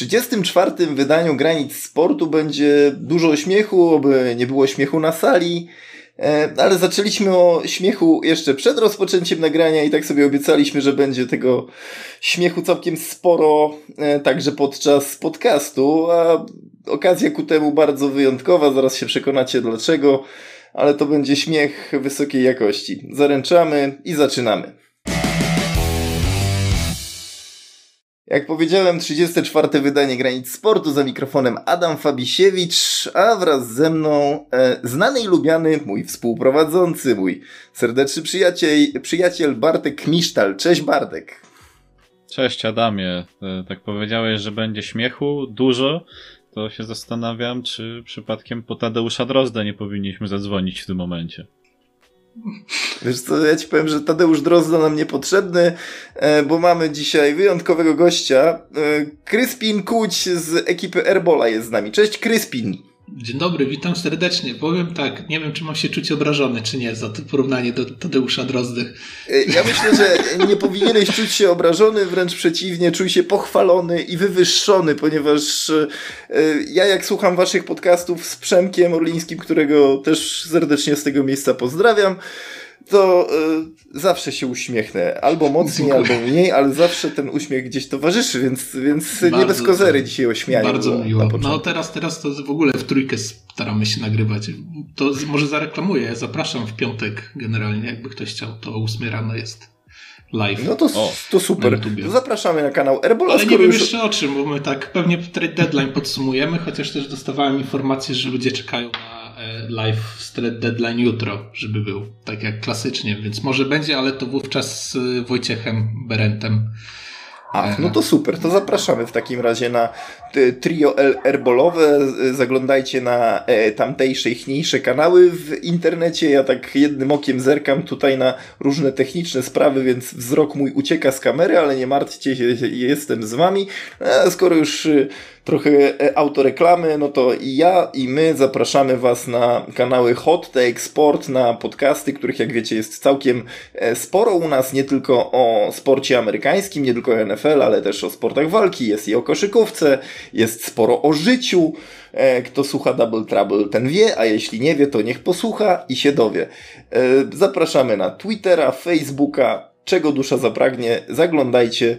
34. wydaniu Granic Sportu będzie dużo śmiechu, aby nie było śmiechu na sali. E, ale zaczęliśmy o śmiechu jeszcze przed rozpoczęciem nagrania i tak sobie obiecaliśmy, że będzie tego śmiechu całkiem sporo e, także podczas podcastu, a okazja ku temu bardzo wyjątkowa, zaraz się przekonacie dlaczego, ale to będzie śmiech wysokiej jakości. Zaręczamy i zaczynamy. Jak powiedziałem, 34. wydanie Granic Sportu za mikrofonem Adam Fabisiewicz, a wraz ze mną e, znany i lubiany mój współprowadzący, mój serdeczny przyjaciel, przyjaciel Bartek Misztal. Cześć Bartek. Cześć Adamie. E, tak powiedziałeś, że będzie śmiechu dużo, to się zastanawiam, czy przypadkiem po Tadeusza Drozda nie powinniśmy zadzwonić w tym momencie. Wiesz co, ja ci powiem, że Tadeusz Drozda nam niepotrzebny, e, bo mamy dzisiaj wyjątkowego gościa. E, Kryspin Kuć z ekipy Airbola jest z nami. Cześć Kryspin. Dzień dobry, witam serdecznie. Powiem tak, nie wiem, czy mam się czuć obrażony, czy nie, za to porównanie do Tadeusza Drozdy. E, ja myślę, że nie powinieneś czuć się obrażony, wręcz przeciwnie, czuj się pochwalony i wywyższony, ponieważ e, ja jak słucham waszych podcastów z Przemkiem Orlińskim, którego też serdecznie z tego miejsca pozdrawiam, to y, zawsze się uśmiechnę. Albo mocniej, Dziękuję. albo mniej, ale zawsze ten uśmiech gdzieś towarzyszy, więc, więc bardzo, nie bez kozery dzisiaj ośmianie. Bardzo miło. No teraz, teraz to w ogóle w trójkę staramy się nagrywać. To może zareklamuję. Zapraszam w piątek generalnie, jakby ktoś chciał. To o 8 rano jest live. No to, to super. To zapraszamy na kanał Erbola. Ale nie wiem już... jeszcze o czym, bo my tak pewnie deadline podsumujemy, chociaż też dostawałem informację, że ludzie czekają na live Street Deadline jutro, żeby był, tak jak klasycznie, więc może będzie, ale to wówczas z Wojciechem Berentem. Ach, no to super, to zapraszamy w takim razie na trio erbolowe. Zaglądajcie na e, tamtejsze, ichniejsze kanały w internecie. Ja tak jednym okiem zerkam tutaj na różne techniczne sprawy, więc wzrok mój ucieka z kamery, ale nie martwcie się, jestem z wami. Skoro już y, trochę e, autoreklamy, no to i ja, i my zapraszamy Was na kanały Hot Take Sport, na podcasty, których jak wiecie jest całkiem e, sporo u nas, nie tylko o sporcie amerykańskim, nie tylko o NFL, ale też o sportach walki, jest i o koszykówce, jest sporo o życiu. E, kto słucha Double Trouble, ten wie, a jeśli nie wie, to niech posłucha i się dowie. Zapraszamy na Twittera, Facebooka, czego dusza zapragnie, zaglądajcie.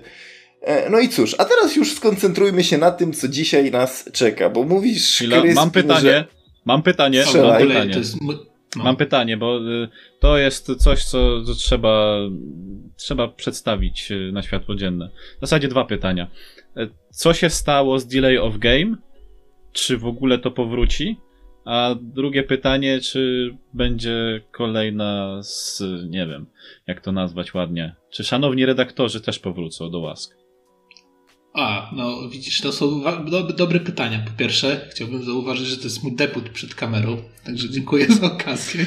E, no i cóż, a teraz już skoncentrujmy się na tym, co dzisiaj nas czeka, bo mówisz. Chwila, mam pytanie. Że... Mam pytanie. Mam pytanie. No. Mam pytanie, bo y, to jest coś, co, co trzeba, trzeba przedstawić y, na światło dzienne. W zasadzie dwa pytania. E, co się stało z Delay of Game? Czy w ogóle to powróci? A drugie pytanie, czy będzie kolejna z, nie wiem, jak to nazwać ładnie. Czy szanowni redaktorzy też powrócą do łask? A, no widzisz, to są do, dobre pytania. Po pierwsze, chciałbym zauważyć, że to jest mój debut przed kamerą, także dziękuję za okazję.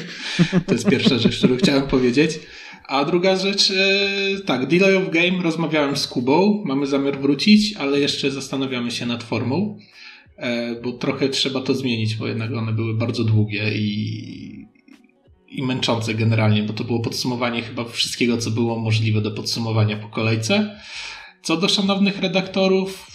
To jest pierwsza rzecz, którą chciałem powiedzieć. A druga rzecz, e, tak, Delay of Game rozmawiałem z Kubą, mamy zamiar wrócić, ale jeszcze zastanawiamy się nad formą, e, bo trochę trzeba to zmienić, bo jednak one były bardzo długie i, i męczące generalnie, bo to było podsumowanie chyba wszystkiego, co było możliwe do podsumowania po kolejce. Co do szanownych redaktorów,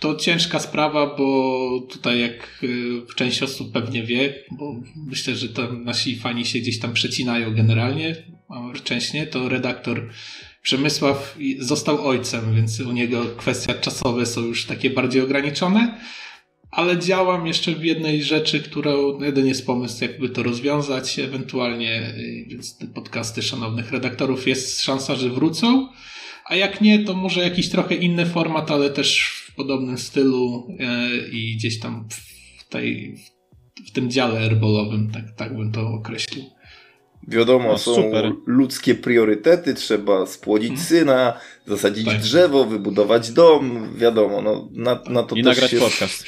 to ciężka sprawa, bo tutaj jak y, część osób pewnie wie, bo myślę, że tam nasi fani się gdzieś tam przecinają generalnie, nie, to redaktor Przemysław został ojcem, więc u niego kwestia czasowe są już takie bardziej ograniczone. Ale działam jeszcze w jednej rzeczy, którą jeden jest pomysł, jakby to rozwiązać, ewentualnie, więc te podcasty szanownych redaktorów jest szansa, że wrócą. A jak nie, to może jakiś trochę inny format, ale też w podobnym stylu e, i gdzieś tam w, tej, w tym dziale herbolowym, tak, tak bym to określił. Wiadomo, no, są super. ludzkie priorytety, trzeba spłodzić hmm. syna, zasadzić tak. drzewo, wybudować dom, wiadomo, no, na, na to I też nagrać podcast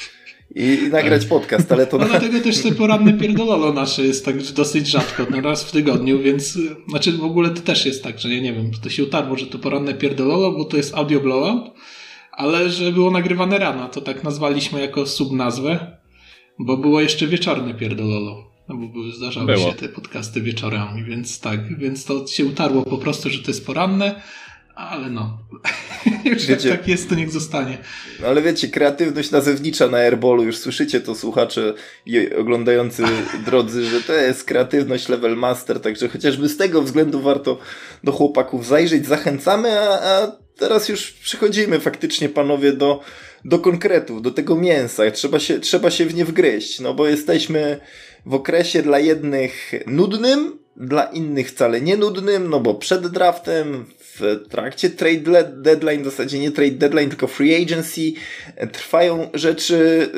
i, i nagrać tak. podcast, ale to... No dlatego też te poranne pierdololo nasze jest tak dosyć rzadko, no raz w tygodniu, więc znaczy w ogóle to też jest tak, że ja nie wiem, to się utarło, że to poranne pierdololo, bo to jest audio blowout, ale że było nagrywane rano, to tak nazwaliśmy jako subnazwę, bo było jeszcze wieczorne pierdololo. No bo były, zdarzały było. się te podcasty wieczorami, więc tak, więc to się utarło po prostu, że to jest poranne, Ale no. Już wiecie, jak tak jest, to niech zostanie. No ale wiecie, kreatywność nazewnicza na Airballu, już słyszycie to słuchacze i oglądający drodzy, że to jest kreatywność level master, także chociażby z tego względu warto do chłopaków zajrzeć. Zachęcamy, a, a teraz już przechodzimy faktycznie, panowie, do, do konkretów, do tego mięsa. Trzeba się, trzeba się w nie wgryźć, no bo jesteśmy w okresie dla jednych nudnym, dla innych wcale nie nudnym, no bo przed draftem, w trakcie trade deadline, w zasadzie nie trade deadline, tylko free agency, trwają rzeczy,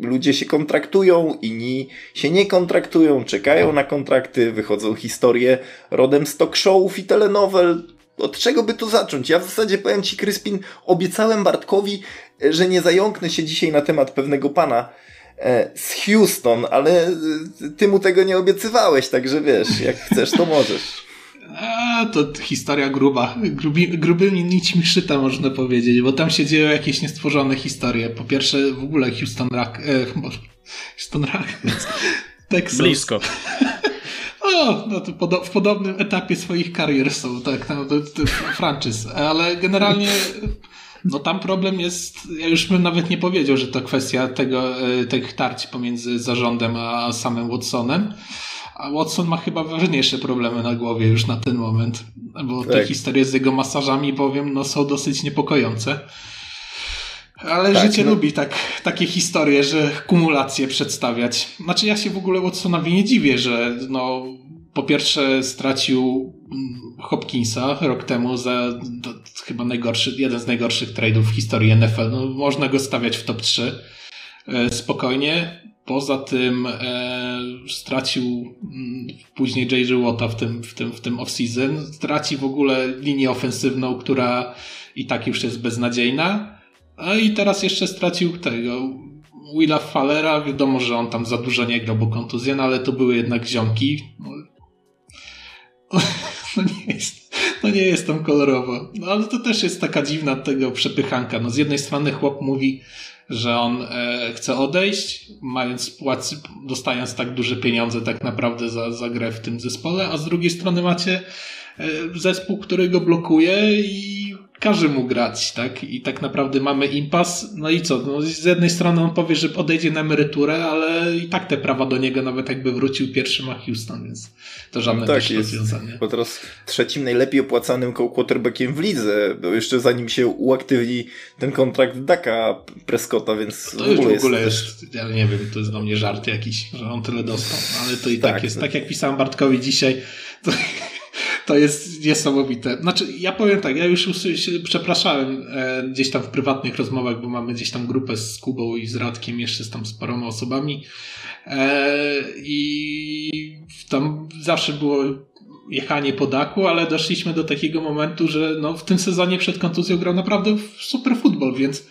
yy, ludzie się kontraktują, inni się nie kontraktują, czekają na kontrakty, wychodzą historie rodem z talk showów i telenowel. Od czego by tu zacząć? Ja w zasadzie powiem Ci, Kryspin, obiecałem Bartkowi, że nie zająknę się dzisiaj na temat pewnego pana, E, z Houston, ale e, ty mu tego nie obiecywałeś, także wiesz, jak chcesz, to możesz. A, to historia gruba. Grubi, grubymi nićmi szyta, można powiedzieć, bo tam się dzieją jakieś niestworzone historie. Po pierwsze, w ogóle Houston Rock, e, Houston Rockets, Texas. Blisko. O, no to podo w podobnym etapie swoich karier są, tak, no, to, to franchise, ale generalnie no tam problem jest, ja już bym nawet nie powiedział, że to kwestia tego, e, tych tarć pomiędzy zarządem a samym Watsonem. A Watson ma chyba ważniejsze problemy na głowie już na ten moment, bo tak. te historie z jego masażami, powiem, no są dosyć niepokojące. Ale tak, życie no. lubi tak, takie historie, że kumulacje przedstawiać. Znaczy ja się w ogóle Watsonowi nie dziwię, że no po pierwsze stracił mm, Hopkinsa rok temu za chyba najgorszy, jeden z najgorszych trade'ów w historii NFL. No, można go stawiać w top 3 e, spokojnie. Poza tym e, stracił mm, później J.J. Watta w tym, w tym, w tym off-season. Straci w ogóle linię ofensywną, która i tak już jest beznadziejna. A i teraz jeszcze stracił tego Willa Fallera. Wiadomo, że on tam za dużo nie grał, bo kontuzja, no ale to były jednak ziomki. No, no nie jest, no nie jest tam kolorowo. No ale to też jest taka dziwna tego przepychanka. No z jednej strony chłop mówi, że on e, chce odejść, mając płacy, dostając tak duże pieniądze tak naprawdę za, za grę w tym zespole, a z drugiej strony macie e, zespół, który go blokuje i każe mu grać, tak? I tak naprawdę mamy impas. No i co? No z jednej strony on powie, że odejdzie na emeryturę, ale i tak te prawa do niego, nawet jakby wrócił pierwszy ma Houston, więc to żadne no tak, też jest, rozwiązanie. Bo teraz trzecim najlepiej opłacanym quarterbackiem w lidze, bo jeszcze zanim się uaktywni ten kontrakt Daka Prescotta, więc to w ogóle, w ogóle jest, jest, ja nie wiem, to jest dla mnie żart jakiś, że on tyle dostał, ale to i tak, tak jest. Tak jak pisałem Bartkowi dzisiaj, to to jest niesamowite. Znaczy, ja powiem tak, ja już przepraszałem e, gdzieś tam w prywatnych rozmowach, bo mamy gdzieś tam grupę z Kubą i z Radkiem, jeszcze z tam z paroma osobami e, i tam zawsze było jechanie po daku, ale doszliśmy do takiego momentu, że no, w tym sezonie przed kontuzją grał naprawdę super futbol, więc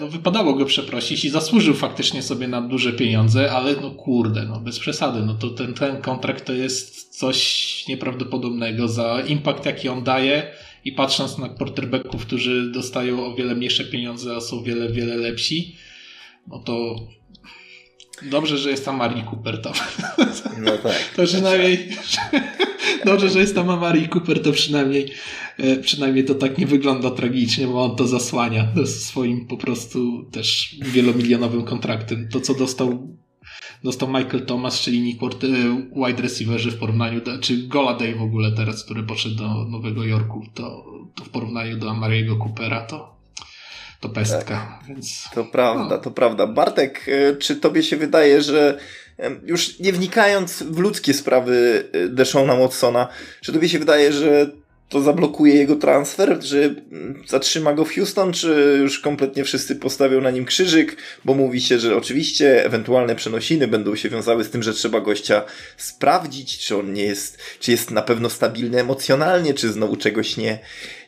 no, wypadało go przeprosić i zasłużył faktycznie sobie na duże pieniądze, ale no kurde, no bez przesady, no to ten, ten kontrakt to jest coś nieprawdopodobnego za impact, jaki on daje i patrząc na quarterbacków, którzy dostają o wiele mniejsze pieniądze, a są wiele, wiele lepsi, no to dobrze, że jest tam Mari Cooper tam. No tak. To przynajmniej dobrze, że jest tam Amari Cooper, to przynajmniej E, przynajmniej to tak nie wygląda tragicznie, bo on to zasłania swoim po prostu też wielomilionowym kontraktem. To, co dostał dostał Michael Thomas, czyli Nick e, wide receiverzy w porównaniu do, czy Goladay w ogóle teraz, który poszedł do Nowego Jorku, to, to w porównaniu do Amariego Coopera to to pestka, tak. więc... To prawda, no. to prawda. Bartek, e, czy tobie się wydaje, że już nie wnikając w ludzkie sprawy Deshona Watsona, czy tobie się wydaje, że to zablokuje jego transfer, czy zatrzyma go w Houston, czy już kompletnie wszyscy postawią na nim krzyżyk, bo mówi się, że oczywiście ewentualne przenosiny będą się wiązały z tym, że trzeba gościa sprawdzić, czy on nie jest, czy jest na pewno stabilny emocjonalnie, czy znowu czegoś nie,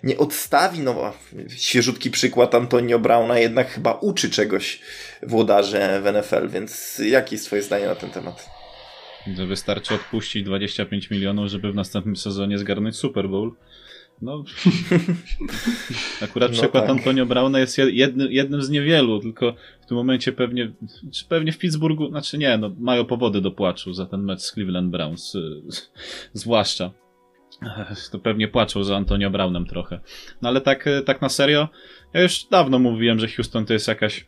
nie odstawi. No, świeżutki przykład Antonio Browna jednak chyba uczy czegoś włodarze w NFL, więc jakie jest twoje zdanie na ten temat? Wystarczy odpuścić 25 milionów, żeby w następnym sezonie zgarnąć Super Bowl. No, akurat no przykład tak. Antonio Brauna jest jednym, jednym z niewielu, tylko w tym momencie pewnie, czy pewnie w Pittsburghu, znaczy nie, no, mają powody do płaczu za ten mecz z Cleveland Browns, zwłaszcza. To pewnie płaczą za Antonio Brownem trochę. No ale tak, tak na serio, ja już dawno mówiłem, że Houston to jest jakaś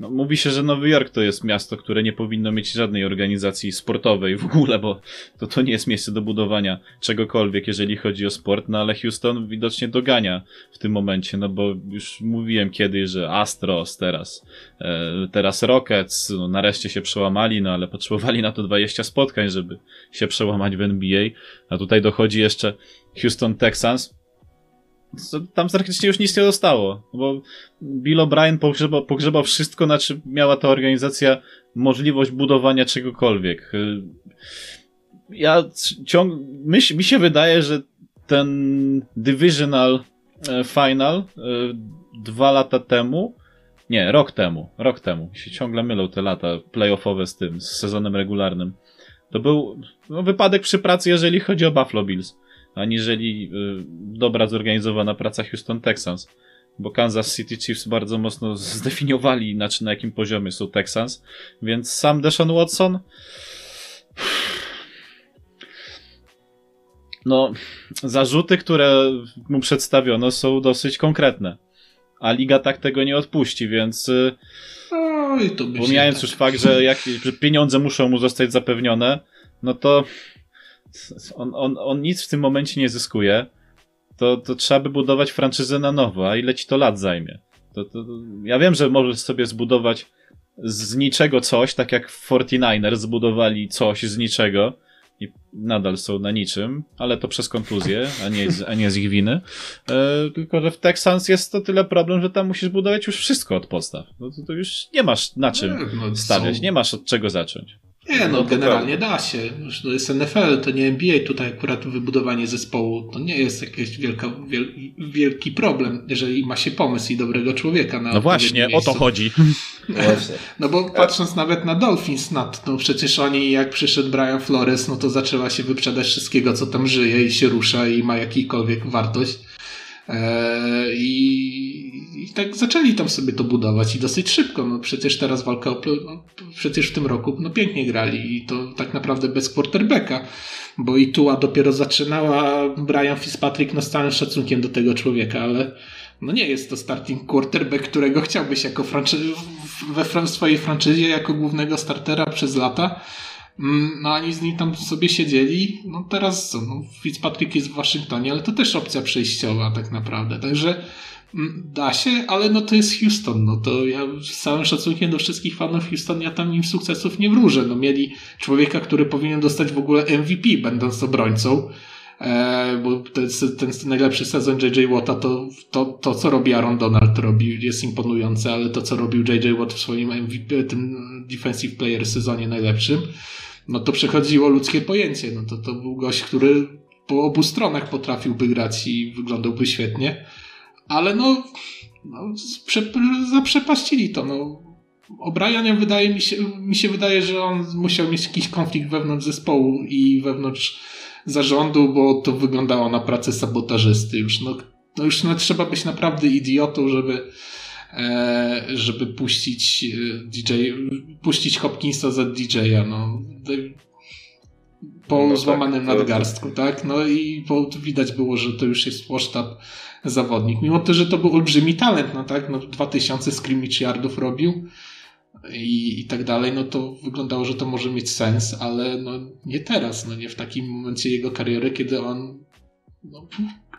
no, mówi się, że Nowy Jork to jest miasto, które nie powinno mieć żadnej organizacji sportowej w ogóle, bo to, to nie jest miejsce do budowania czegokolwiek, jeżeli chodzi o sport, no ale Houston widocznie dogania w tym momencie, no bo już mówiłem kiedyś, że Astros teraz, e, teraz Rockets, no nareszcie się przełamali, no ale potrzebowali na to 20 spotkań, żeby się przełamać w NBA, a tutaj dochodzi jeszcze Houston Texans, tam praktycznie już nic nie zostało, bo Bill O'Brien pogrzebał, pogrzebał wszystko, na czym miała ta organizacja możliwość budowania czegokolwiek. Y, ja ciąg... Mi, mi się wydaje, że ten Divisional e, Final e, dwa lata temu, nie, rok temu, rok temu, się ciągle mylą te lata playoffowe z tym, z sezonem regularnym. To był no, wypadek przy pracy, jeżeli chodzi o Buffalo Bills aniżeli y, dobra zorganizowana praca Houston Texans. Bo Kansas City Chiefs bardzo mocno zdefiniowali, znaczy na jakim poziomie są Texans, więc sam Deshaun Watson no, zarzuty, które mu przedstawiono są dosyć konkretne. A liga tak tego nie odpuści, więc y, Oj, to pomijając tak. już fakt, że, jak, że pieniądze muszą mu zostać zapewnione, no to on, on, on nic w tym momencie nie zyskuje, to, to trzeba by budować franczyzę na nowo, a ile ci to lat zajmie? To, to, ja wiem, że możesz sobie zbudować z niczego coś, tak jak 49ers zbudowali coś z niczego i nadal są na niczym, ale to przez kontuzję, a nie, z, a nie z ich winy. E, tylko, że w Texans jest to tyle problem, że tam musisz budować już wszystko od podstaw. No to, to już nie masz na czym no, stawiać, nie masz od czego zacząć. Nie, no, no generalnie da się. Już to jest NFL, to nie NBA. Tutaj akurat wybudowanie zespołu to nie jest jakiś wielka, wiel, wielki problem, jeżeli ma się pomysł i dobrego człowieka na No właśnie, miejscu. o to chodzi. No, no bo patrząc nawet na Dolphins, no przecież oni jak przyszedł Brian Flores, no to zaczęła się wyprzedać wszystkiego, co tam żyje i się rusza i ma jakikolwiek wartość. Eee, I, I tak zaczęli tam sobie to budować i dosyć szybko. No przecież teraz walka o. No, przecież w tym roku no pięknie grali i to tak naprawdę bez quarterbacka, bo i Tua dopiero zaczynała. Brian Fitzpatrick, no z całym szacunkiem do tego człowieka, ale no nie jest to starting quarterback, którego chciałbyś jako franczy- we swojej franczyzie jako głównego startera przez lata. Mm, no oni z nim tam sobie siedzieli. No teraz co? No, Fitzpatrick jest w Waszyngtonie, ale to też opcja przejściowa tak naprawdę. Także mm, da się, ale no to jest Houston. No to ja z całym szacunkiem do wszystkich fanów Houston, ja tam im sukcesów nie wróżę. No mieli człowieka, który powinien dostać w ogóle MVP, będąc obrońcą. E, bo ten, ten najlepszy sezon J.J. Watta to, to, to, co robi Aaron Donald, robi, jest imponujące, ale to, co robił J.J. Watt w swoim MVP, tym Defensive Player sezonie najlepszym, no to przechodziło ludzkie pojęcie. No to, to był gość, który po obu stronach potrafiłby grać i wyglądałby świetnie, ale no, no zaprzepaścili to. No. O wydaje mi się, mi się wydaje, że on musiał mieć jakiś konflikt wewnątrz zespołu i wewnątrz zarządu, bo to wyglądało na pracę sabotażysty już. No, no już no, trzeba być naprawdę idiotą, żeby E, żeby puścić e, DJ, puścić Hopkinsa za DJ-a, no. Po no złamanym tak, nadgarstku, tak? No i po, widać było, że to już jest posztab zawodnik. Mimo to, że to był olbrzymi talent, no tak? No 2000 scrimmage yardów robił i, i tak dalej, no to wyglądało, że to może mieć sens, ale no nie teraz, no nie w takim momencie jego kariery, kiedy on no,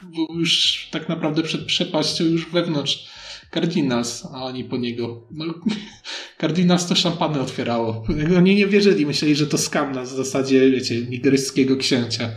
był już tak naprawdę przed przepaścią już wewnątrz Cardinals, a oni po niego. No, Cardinals to szampany otwierało. Oni nie wierzyli, myśleli, że to skam na zasadzie, wiecie, nigeryjskiego księcia.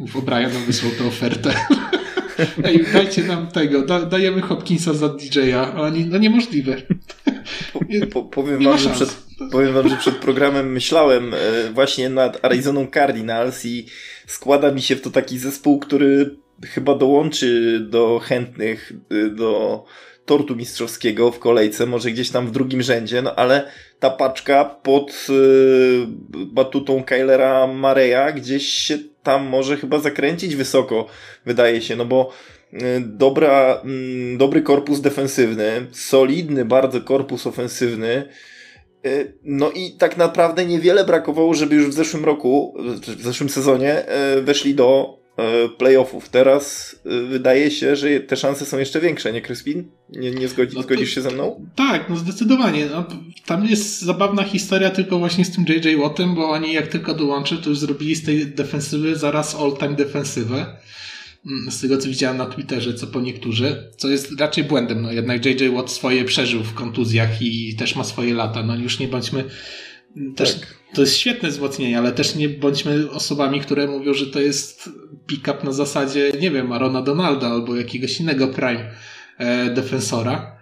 O'Brien wysłał tę ofertę. Ej, dajcie nam tego, da, dajemy Hopkinsa za DJ-a, oni, no niemożliwe. Po, po, powiem, wam, że przed, powiem wam, że przed programem myślałem e, właśnie nad Arizoną Cardinals i składa mi się w to taki zespół, który chyba dołączy do chętnych e, do tortu mistrzowskiego w kolejce, może gdzieś tam w drugim rzędzie, no ale ta paczka pod y, batutą Kylera Mareya gdzieś się tam może chyba zakręcić wysoko, wydaje się, no bo dobra, y, dobry korpus defensywny, solidny bardzo korpus ofensywny, y, no i tak naprawdę niewiele brakowało, żeby już w zeszłym roku, w zeszłym sezonie y, weszli do e, playoffów. Teraz e, wydaje się, że te szanse są jeszcze większe, nie Kryspin? Nie, nie zgodzi, no to, zgodzisz się ze mną? Tak, no zdecydowanie. No, tam jest zabawna historia tylko właśnie z tym JJ Wattem, bo oni jak tylko dołączył, to już zrobili z tej defensywy zaraz all-time defensywę. Mm, z tego co widziałem na Twitterze, co po niektórzy, co jest raczej błędem. No jednak JJ Watt swoje przeżył w kontuzjach i też ma swoje lata. No już nie bądźmy też tak. to jest świetne wzmocnienie, ale też nie bądźmy osobami, które mówią, że to jest pick-up na zasadzie, nie wiem, Arona Donalda albo jakiegoś innego prime e, defensora.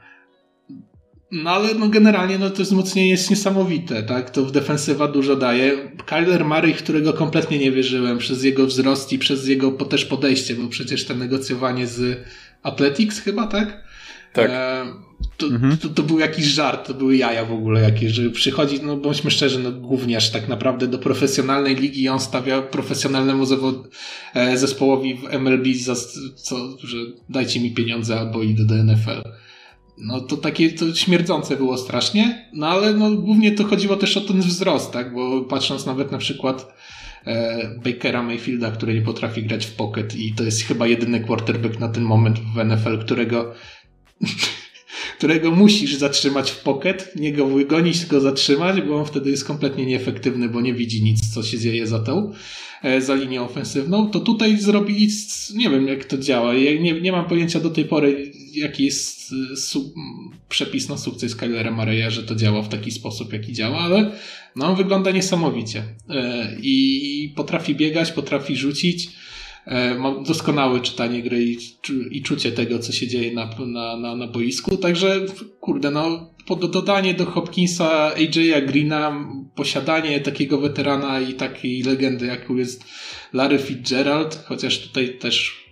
No ale no generalnie no to wzmocnienie jest niesamowite, tak? To w defensywa dużo daje. Kyler Murray, którego kompletnie nie wierzyłem przez jego wzrost i przez jego też podejście, bo przecież to negocjowanie z Athletics chyba, tak? Tak. E, to, mhm. to, to, był jakiś żart, to były jaja w ogóle jakieś, że przychodzi, no bądźmy szczerzy, no gówniarz tak naprawdę do profesjonalnej ligi i on stawia profesjonalnemu zawod, e, zespołowi w MLB za co, że dajcie mi pieniądze albo idę do NFL. No to takie to śmierdzące było strasznie, no ale no głównie to chodziło też o ten wzrost, tak, bo patrząc nawet na przykład e, Bakera Mayfielda, który nie potrafi grać w pocket i to jest chyba jedyny quarterback na ten moment w NFL, którego którego musisz zatrzymać w pocket, nie go wygonić, tylko zatrzymać, bo on wtedy jest kompletnie nieefektywny, bo nie widzi nic, co się dzieje za tą, e, za linią ofensywną, to tutaj zrobili, nie wiem jak to działa, ja nie, nie mam pojęcia do tej pory, jaki jest e, su- przepis na sukces Kylera Mareya, że to działa w taki sposób, jaki działa, ale no, on wygląda niesamowicie. E, i potrafi biegać, potrafi rzucić, mam doskonałe czytanie gry i, i czucie tego, co się dzieje na, na, na, na boisku. Także, kurde, no, pod dodanie do Hopkinsa, AJ'a Greena, posiadanie takiego weterana i takiej legendy, jaką jest Larry Fitzgerald, chociaż tutaj też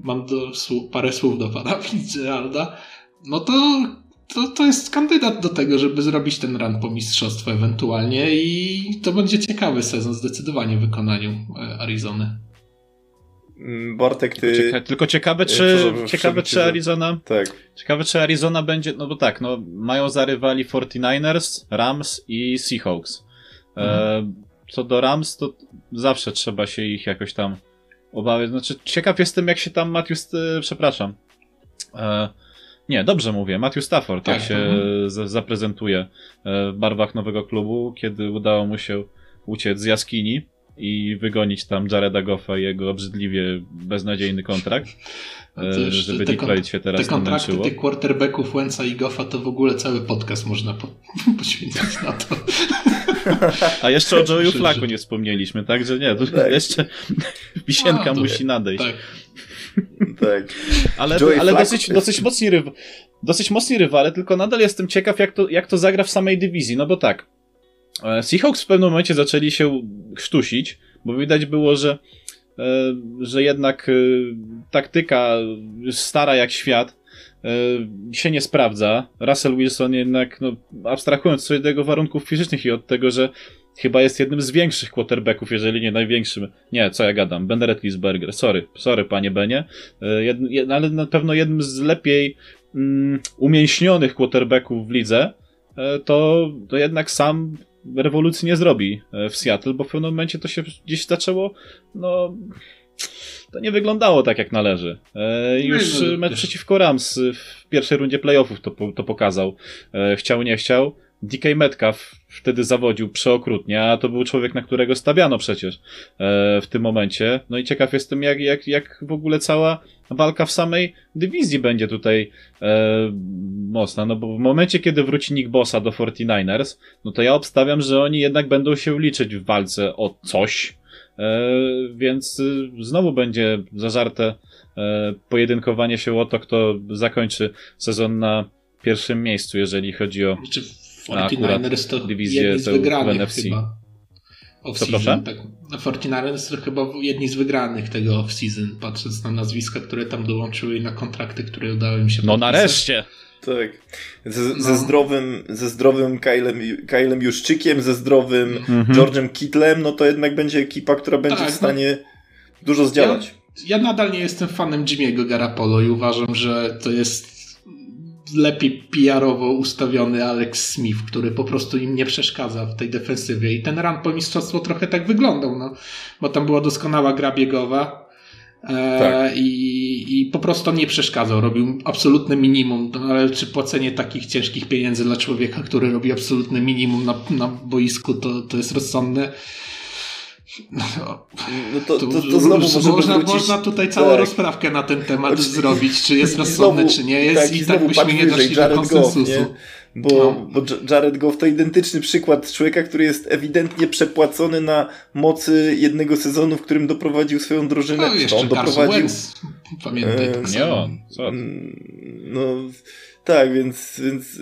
mam do, parę słów do pana Fitzgeralda, no to, to, to jest kandydat do tego, żeby zrobić ten run po mistrzostwo ewentualnie i to będzie ciekawy sezon zdecydowanie w wykonaniu e, Arizony. Mm, Bartek, ty... Tylko, cieka tylko ciekawe, czy, ciekawe, czy Arizona... Tak. Ciekawe, czy Arizona będzie... No bo tak, no, mają zarywali 49ers, Rams i Seahawks. E, mhm. E, co do Rams, to zawsze trzeba się ich jakoś tam obawiać. Znaczy, ciekaw jestem, jak się tam Matthew... E, przepraszam. E, nie, dobrze mówię. Matthew Stafford, tak, jak się mhm. zaprezentuje e, w barwach nowego klubu, kiedy udało mu się uciec z jaskini i wygonić tam Jareda Goffa i jego obrzydliwie beznadziejny kontrakt, e, żeby Detroit się teraz te kontrakty tych quarterbacków Wenca i Goffa to w ogóle cały podcast można po, poświęcić na to. A jeszcze o Joe'u Flaku nie wspomnieliśmy, także nie, to tak. jeszcze wisienka A, to, musi nadejść. Tak. tak. Ale, ale dosyć, dosyć, mocni ryw, dosyć mocni rywale, tylko nadal jestem ciekaw, jak to, jak to zagra w samej dywizji, no bo tak, Seahawks w pewnym momencie zaczęli się chrztusić, bo widać było, że, e, że jednak e, taktyka stara jak świat się nie sprawdza. Russell Wilson jednak, no, abstrahując sobie od warunków fizycznych i od tego, że chyba jest jednym z większych quarterbacków, jeżeli nie największym. Nie, co ja gadam, Ben Roethlisberger, sorry, sorry panie Benie, jed, ale na pewno jednym z lepiej um, umięśnionych quarterbacków w lidze, to, to jednak sam rewolucji nie zrobi e, w Seattle, bo w pewnym momencie to się gdzieś zaczęło, no to nie wyglądało tak jak należy. E, już no, mecz przeciwko Rams w pierwszej rundzie playoffów to, to pokazał. E, chciał, nie chciał. DK Metcalf wtedy zawodził przeokrutnie, a to był człowiek, na którego stawiano przecież e, w tym momencie. No i ciekaw jestem, jak, jak, jak w ogóle cała walka w samej dywizji będzie tutaj e, mocna, no bo w momencie, kiedy wróci Nick Bossa do 49ers, no to ja obstawiam, że oni jednak będą się liczyć w walce o coś, e, więc e, znowu będzie zażarte e, pojedynkowanie się o to, kto zakończy sezon na pierwszym miejscu, jeżeli chodzi o znaczy, 49ers to dywizję z wygranych w NFC. chyba. Off-season, tak. 49ers to chyba jedni z wygranych tego off-season, patrząc na nazwiska, które tam dołączyły i na kontrakty, które udało im się No podpisać. nareszcie! Tak. Ze, no. ze zdrowym, ze zdrowym Kylem, Kylem Juszczykiem, ze zdrowym mhm. George'em Kittlem, no to jednak będzie ekipa, która będzie tak, w no. stanie no, dużo zdziałać. Ja, ja, nadal nie jestem fanem Jimmy'ego Garapolo i uważam, że to jest lepiej PR-owo ustawiony Alex Smith, który po prostu im nie przeszkadza w tej defensywie. I ten run po mistrzostwo trochę tak wyglądał, no. Bo tam była doskonała gra biegowa. E, tak. i, I po prostu nie przeszkadzał, robił absolutne minimum, no, ale czy płacenie takich ciężkich pieniędzy dla człowieka, który robi absolutne minimum na, na boisku, to, to jest rozsądne. No, no to, to, to, to znowu można, wrócić... można tutaj całą tak. rozprawkę na ten temat zrobić, czy jest rozsądne, czy nie jest tak, i, i tak byśmy nie doszli do konsensusu. Goff, nie? Bo, no. bo Jared Goff to identyczny przykład człowieka, który jest ewidentnie przepłacony na mocy jednego sezonu, w którym doprowadził swoją drużynę. No, jeszcze on doprowadził. Wentz. Pamiętaj, e, nie on. Co? Mm, no, tak, więc, więc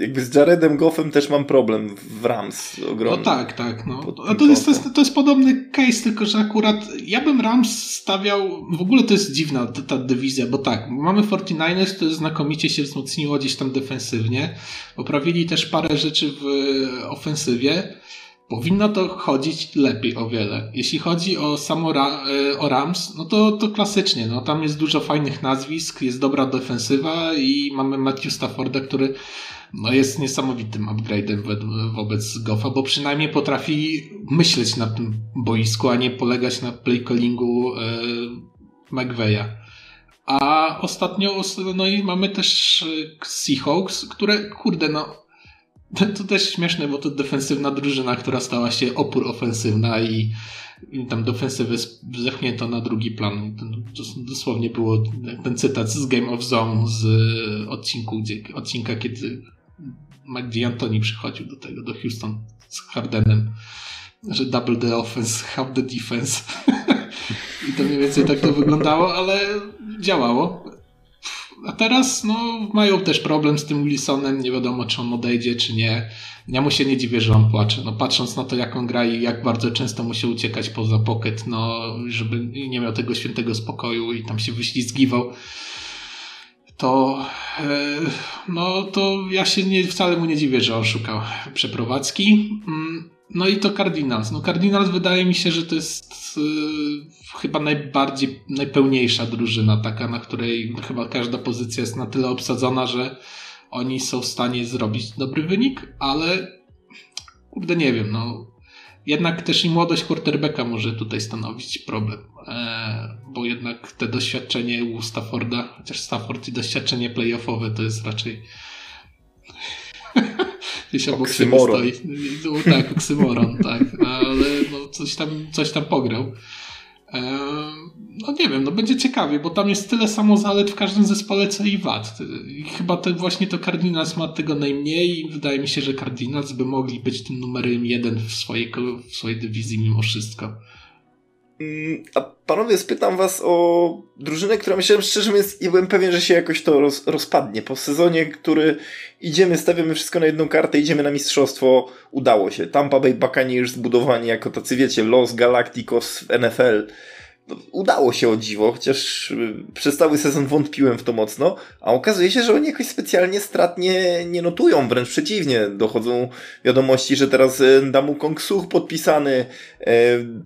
jakby z Jaredem Goffem też mam problem w Rams ogromny. No tak, tak. No. A to jest, to, jest, to jest podobny case, tylko że akurat ja bym Rams stawiał, w ogóle to jest dziwna ta, ta dywizja, bo tak, mamy 49ers, to znakomicie się wzmocniło gdzieś tam defensywnie, poprawili też parę rzeczy w ofensywie, Powinno to chodzić lepiej o wiele. Jeśli chodzi o samo Ra e, o Rams, no to, to klasycznie. No, tam jest dużo fajnych nazwisk, jest dobra defensywa i mamy Matthew Stafforda, który no, jest niesamowitym upgrade'em wo wobec Goffa, bo przynajmniej potrafi myśleć na tym boisku, a nie polegać na playcallingu e, McVeya. A ostatnio no i mamy też e, Seahawks, które kurde no to też śmieszne, bo to defensywna drużyna, która stała się opór ofensywna i, tam defensywę zepchnięto na drugi plan. Dosłownie było ten cytat z Game of Zone z odcinku, gdzie, odcinka, kiedy Mike Antoni przychodził do tego, do Houston z Hardenem, że double the offense, half the defense. I to mniej więcej tak to wyglądało, ale działało. A teraz no, mają też problem z tym Wilsonem, nie wiadomo czy on odejdzie, czy nie. Ja mu się nie dziwię, że on płacze. No, patrząc na to, jak on gra i jak bardzo często musi uciekać poza pocket, no, żeby nie miał tego świętego spokoju i tam się wyślizgiwał, to, e, no, to ja się nie, wcale mu nie dziwię, że on szukał przeprowadzki. Mm, no i to Cardinals. No Cardinals wydaje mi się, że to jest yy, chyba najbardziej, najpełniejsza drużyna, taka, na której chyba każda pozycja jest na tyle obsadzona, że oni są w stanie zrobić dobry wynik, ale kurde nie wiem, no jednak też i młodość quarterbacka może tutaj stanowić problem, e, bo jednak te doświadczenie u Stafforda, chociaż Stafford i doświadczenie playoffowe to jest raczej Gdzieś obok siebie stoi. No, tak, oksymoron, tak. Ale no, coś, tam, coś tam pograł. No nie wiem, no będzie ciekawie, bo tam jest tyle samo zalet w każdym zespole, co i wad. I chyba to właśnie to Cardinals ma tego najmniej i wydaje mi się, że Cardinals by mogli być tym numerem jeden w swojej, w swojej dywizji mimo wszystko. A panowie, spytam was o drużynę, która myślałem szczerze mówiąc i byłem pewien, że się jakoś to roz, rozpadnie. Po sezonie, który idziemy, stawiamy wszystko na jedną kartę, idziemy na mistrzostwo, udało się. Tampa Bay Buccaneers zbudowani jako tacy, wiecie, Los Galacticos w NFL udało się o dziwo, chociaż y, przez cały sezon wątpiłem w to mocno, a okazuje się, że oni jakoś specjalnie stratnie nie notują, wręcz przeciwnie. Dochodzą wiadomości, że teraz y, Damu Kong Such podpisany, y,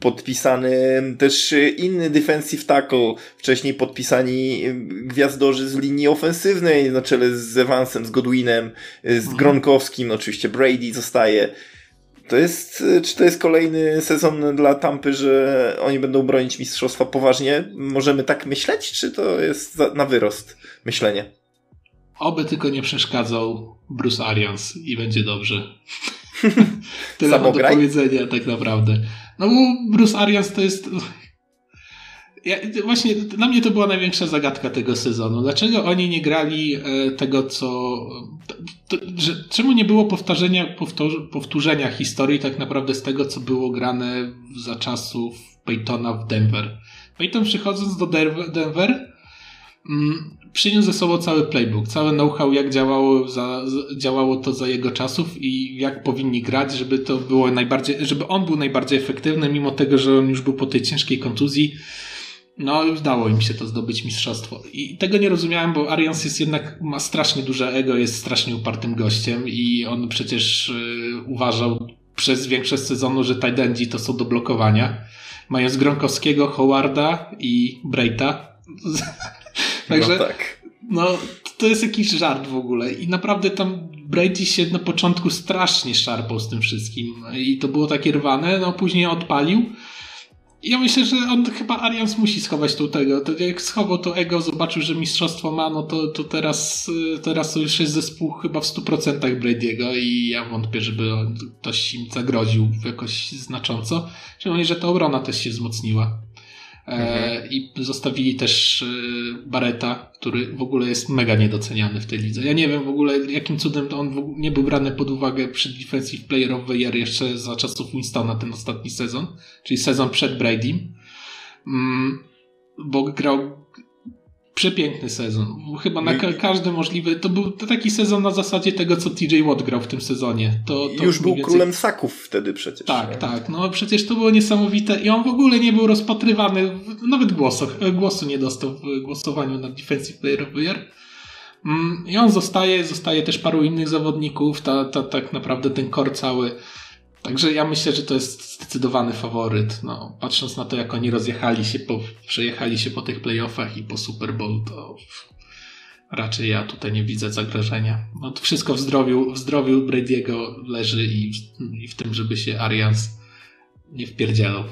podpisany też inny defensive tackle, wcześniej podpisani gwiazdorzy z linii ofensywnej, na czele z Evansem, z Godwinem, z mhm. Gronkowskim, no oczywiście Brady zostaje. To jest, czy to jest kolejny sezon dla Tampy, że oni będą bronić mistrzostwa poważnie? Możemy tak myśleć, czy to jest na wyrost myślenie? Oby tylko nie przeszkadzał Bruce Arians i będzie dobrze. Tyle mam do powiedzenia tak naprawdę. No bo Bruce Arians to jest ja, właśnie dla mnie to była największa zagadka tego sezonu. Dlaczego oni nie grali e, tego, co. To, że, czemu nie było powtarzenia, powtór, powtórzenia historii tak naprawdę z tego, co było grane za czasów Peytona w Denver? Peyton przychodząc do Denver mm, przyniósł ze sobą cały playbook, cały know-how, jak działało, za, działało to za jego czasów i jak powinni grać, żeby to było najbardziej, żeby on był najbardziej efektywny, mimo tego, że on już był po tej ciężkiej kontuzji no, udało im się to zdobyć mistrzostwo. I tego nie rozumiałem, bo Arians jest jednak, ma strasznie duże ego, jest strasznie upartym gościem i on przecież y, uważał przez większość sezonu, że Tajdendi to są do blokowania. Mając Gronkowskiego, Howarda i Breita. Także, no, tak. no, to jest jakiś żart w ogóle. I naprawdę tam Brady się na początku strasznie szarpał z tym wszystkim. I to było takie rwane, no później odpalił. Ja myślę, że on chyba Arians musi schować tu tego. To jak schował to ego, zobaczył, że mistrzostwo ma, no to, to teraz, teraz to już jest zespół chyba w 100% Brady'ego i ja wątpię, żeby ktoś im zagroził jakoś znacząco. Szczególnie, że ta obrona też się wzmocniła. E, mhm. I zostawili też e, Bareta, który w ogóle jest mega niedoceniany w tej lidze. Ja nie wiem w ogóle, jakim cudem on nie był brany pod uwagę przy Defensive Player of the Year jeszcze za czasów Winstona ten ostatni sezon, czyli sezon przed Brady. Mm, bo grał Przepiękny sezon. Chyba na ka każdy możliwy. To był taki sezon na zasadzie tego, co TJ Watt grał w tym sezonie. To, to Już był więcej... królem saków wtedy przecież. Tak, nie? tak. No przecież to było niesamowite i on w ogóle nie był rozpatrywany, nawet głosu, głosu nie dostał w głosowaniu na Defensive Player of the Year. Mm, I on zostaje, zostaje też paru innych zawodników. Ta, ta, tak naprawdę ten kor cały Także ja myślę, że to jest zdecydowany faworyt. No, patrząc na to, jak oni rozjechali się, po, przejechali się po tych playoffach i po Super Bowl, to raczej ja tutaj nie widzę zagrożenia. No, to wszystko w zdrowiu, w zdrowiu Brady'ego leży i, i w tym, żeby się Arians nie wpierdzielał.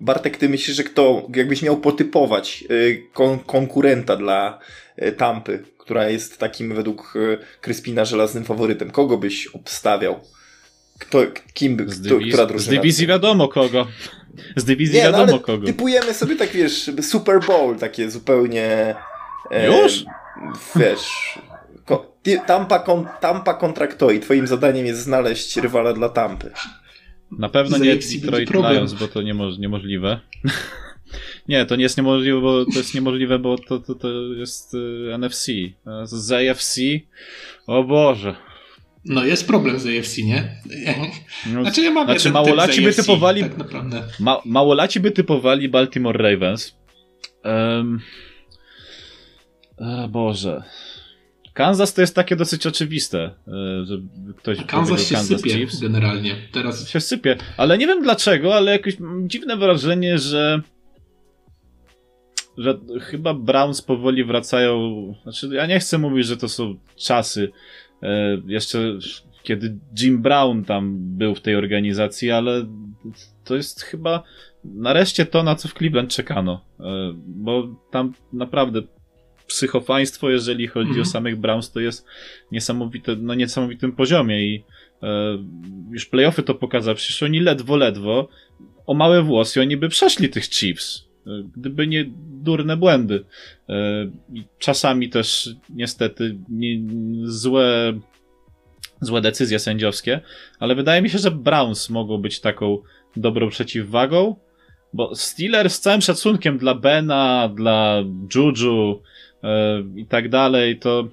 Bartek, ty myślisz, że kto, jakbyś miał potypować y, kon konkurenta dla y, Tampy, która jest takim według y, Kryspina żelaznym faworytem, kogo byś obstawiał? Kto, kim by, z dywizji, która drużyna? Z dywizji wiadomo kogo. Z dywizji nie, no, wiadomo no, kogo. Typujemy sobie tak, wiesz, Super Bowl, takie zupełnie... E, Już? Wiesz... Ko, Tampa, kon, Tampa kontra kto i twoim zadaniem jest znaleźć rywala dla Tampy. Na pewno nie Detroit Lions, bo to niemoż, niemożliwe. nie, to nie jest niemożliwe, bo to jest niemożliwe, bo to, to, to jest y, NFC. Z AFC, o Boże. No jest problem z AFC, nie? No, znaczy, ja mam znaczy małolaci by typowali. Tak naprawdę. Ma, małolaci by typowali Baltimore Ravens. Um, e, Boże. Kansas to jest takie dosyć oczywiste, e, że ktoś A Kansas się Kansas sypie Chiefs. generalnie. Teraz się sypie, ale nie wiem dlaczego, ale jakieś dziwne wrażenie, że że chyba Browns powoli wracają. Znaczy, ja nie chcę mówić, że to są czasy, jeszcze kiedy Jim Brown tam był w tej organizacji, ale to jest chyba nareszcie to, na co w Cleveland czekano. E, bo tam naprawdę psychofaństwo, jeżeli chodzi mhm. o samych Browns, to jest niesamowite, na niesamowitym poziomie i e, już playoffy to pokazały. Przecież oni ledwo, ledwo o małe włosy oni by przeszli tych Chiefs. Gdyby nie durne błędy. E, czasami też niestety nie, złe, złe decyzje sędziowskie, ale wydaje mi się, że Browns mogą być taką dobrą przeciwwagą, bo Steelers z całym szacunkiem dla Bena, dla Juju e, i tak dalej, to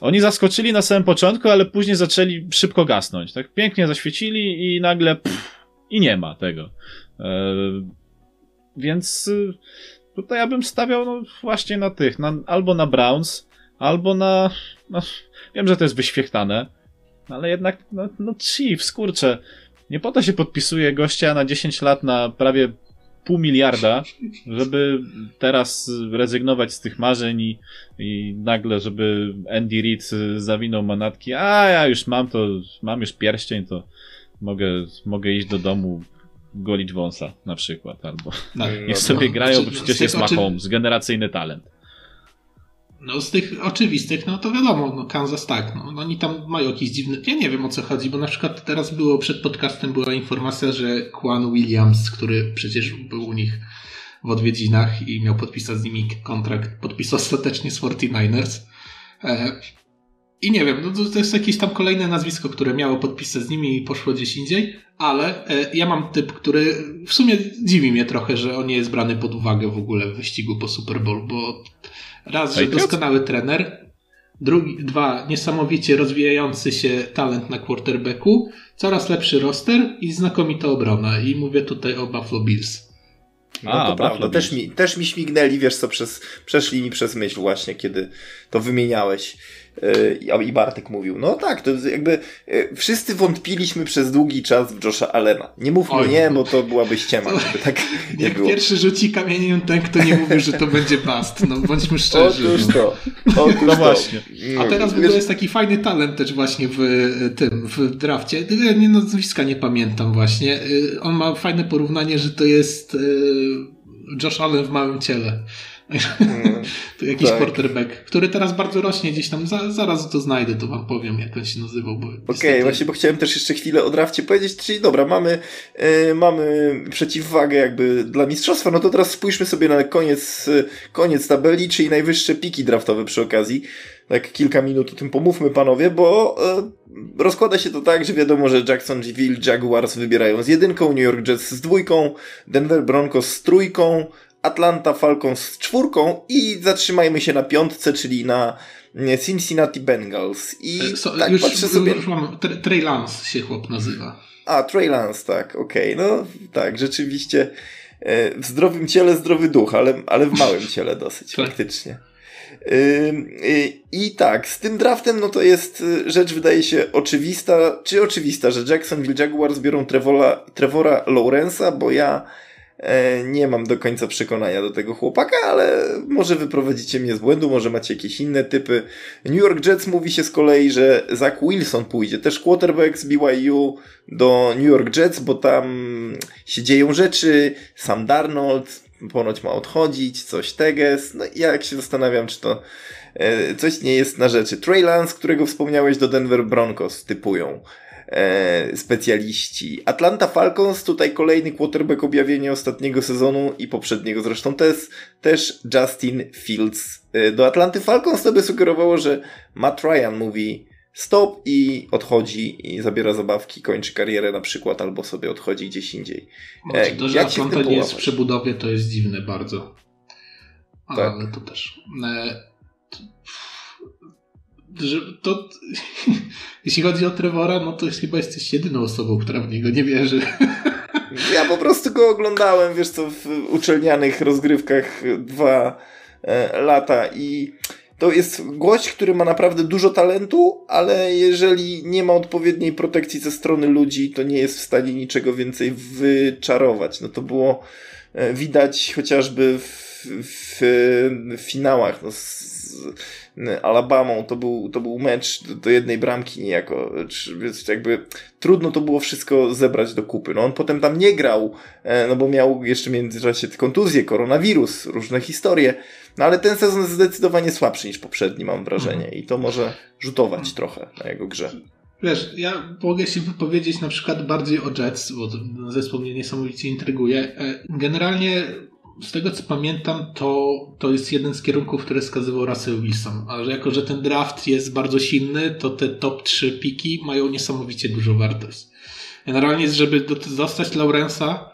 oni zaskoczyli na samym początku, ale później zaczęli szybko gasnąć. Tak pięknie zaświecili i nagle pff, i nie ma tego. Więc y, tutaj ja bym stawiał no, właśnie na tych, na, albo na Browns, albo na. No, wiem, że to jest wyświechtane, ale jednak, no, no Chiefs, kurczę. Nie po to się podpisuje gościa na 10 lat na prawie pół miliarda, żeby teraz rezygnować z tych marzeń i, i nagle, żeby Andy Reid zawinął manatki, a ja już mam to, mam już pierścień, to mogę, mogę iść do domu, golić wąsa na przykład, albo no, niech no, sobie no, grają, bo przecież jest Mahomes, generacyjny talent. No z tych oczywistych, no to wiadomo, no Kansas tak, no, no oni tam mają jakiś dziwny, ja nie wiem o co chodzi, bo na przykład teraz było, przed podcastem była informacja, że Quan Williams, który przecież był u nich w odwiedzinach i miał podpisać z nimi kontrakt, podpisał ostatecznie z 49ers. I nie wiem, no to, to jest jakieś tam kolejne nazwisko, które miało podpisać z nimi i poszło gdzieś indziej, ale e, ja mam typ, który w sumie dziwi mnie trochę, że on nie jest brany pod uwagę w ogóle w wyścigu po Super Bowl, bo raz, że doskonały trener, drugi, dwa, niesamowicie rozwijający się talent na quarterbacku, coraz lepszy roster i znakomita obrona. I mówię tutaj o Buffalo Bills. No A, to prawda, też mi, też mi śmignęli, wiesz co, przez, przeszli mi przez myśl właśnie, kiedy to wymieniałeś. E, I Bartek mówił, no tak, to jakby e, wszyscy wątpiliśmy przez długi czas w Josha Allena. Nie mówmy Oj. nie, bo to byłaby ściema, żeby tak nie Jak było. pierwszy rzuci kamieniem ten, kto nie mówi, że to będzie bast. No bądźmy szczerzy. Otóż to. Otóż no właśnie. A teraz w ogóle jest taki fajny talent też właśnie w e, tym, w drafcie. Nie nazwiska nie pamiętam właśnie. On ma fajne porównanie, że to jest Josh Allen w małym ciele. Mm, to jakiś tak. quarterback, który teraz bardzo rośnie gdzieś tam. Za, zaraz to znajdę, to wam powiem, jak on się nazywał. Okej, okay, właśnie, bo chciałem też jeszcze chwilę o drafcie powiedzieć, czyli dobra, mamy, yy, mamy przeciwwagę jakby dla mistrzostwa, no to teraz spójrzmy sobie na koniec, koniec tabeli, czyli najwyższe piki draftowe przy okazji. Tak kilka minut o tym pomówmy, panowie, bo yy, rozkłada się to tak, że wiadomo, że Jacksonville Jaguars wybierają z jedynką, New York Jets z dwójką, Denver Broncos z trójką, Atlanta Falcons z czwórką i zatrzymajmy się na piątce, czyli na Cincinnati Bengals. I e, so, tak już, patrzę sobie... Już mam, Trey Lance się chłop nazywa. A, Trey Lance, tak, okej. Okay. No tak, rzeczywiście e, w zdrowym ciele zdrowy duch, ale, ale w małym ciele dosyć, tak. faktycznie. I tak, z tym draftem, no to jest y, rzecz, wydaje się oczywista, czy oczywista, że Jacksonville Jaguars biorą Trevora, Trevora Lawrence'a, bo ja nie mam do końca przekonania do tego chłopaka, ale może wyprowadzicie mnie z błędu, może macie jakieś inne typy. New York Jets mówi się z kolei, że Zach Wilson pójdzie, też quarterback z BYU do New York Jets, bo tam się dzieją rzeczy. Sam Darnold ponoć ma odchodzić, coś teges. No ja jak się zastanawiam, czy to e, coś nie jest na rzeczy. Trey Lance, którego wspomniałeś, do Denver Broncos typują e, specjaliści. Atlanta Falcons, tutaj kolejny quarterback objawienie ostatniego sezonu i poprzedniego zresztą też, też Justin Fields. E, do Atlanty Falcons to by sugerowało, że Matt Ryan mówi stop i odchodzi i zabiera zabawki, kończy karierę na przykład, albo sobie odchodzi gdzieś indziej. E, to, że Atlanta nie jest w przebudowie, to jest dziwne bardzo. Tak. Ale to też. E, że to jeśli chodzi o Trevora, no to chyba jesteś jedyną osobą, która w niego nie wierzy. Ja po prostu go oglądałem, wiesz co, w uczelnianych rozgrywkach dwa e, lata i to jest gość, który ma naprawdę dużo talentu, ale jeżeli nie ma odpowiedniej protekcji ze strony ludzi, to nie jest w stanie niczego więcej wyczarować. No to było widać chociażby w, w, w finałach. No, z, Alabamą, to był, to był mecz do, do jednej bramki niejako, więc jakby trudno to było wszystko zebrać do kupy. No on potem tam nie grał, e, no bo miał jeszcze w międzyczasie kontuzję, koronawirus, różne historie, no ale ten sezon jest zdecydowanie słabszy niż poprzedni, mam wrażenie i to może rzutować mhm. trochę na jego grze. Wiesz, ja mogę się wypowiedzieć na przykład bardziej o Jets, bo zespół mnie niesamowicie intryguje. E, generalnie z tego co pamiętam, to, to jest jeden z kierunków, który wskazywał Russell Wilson. A że jako, że ten draft jest bardzo silny, to te top 3 piki mają niesamowicie dużą wartość. Generalnie, żeby dostać Laurensa,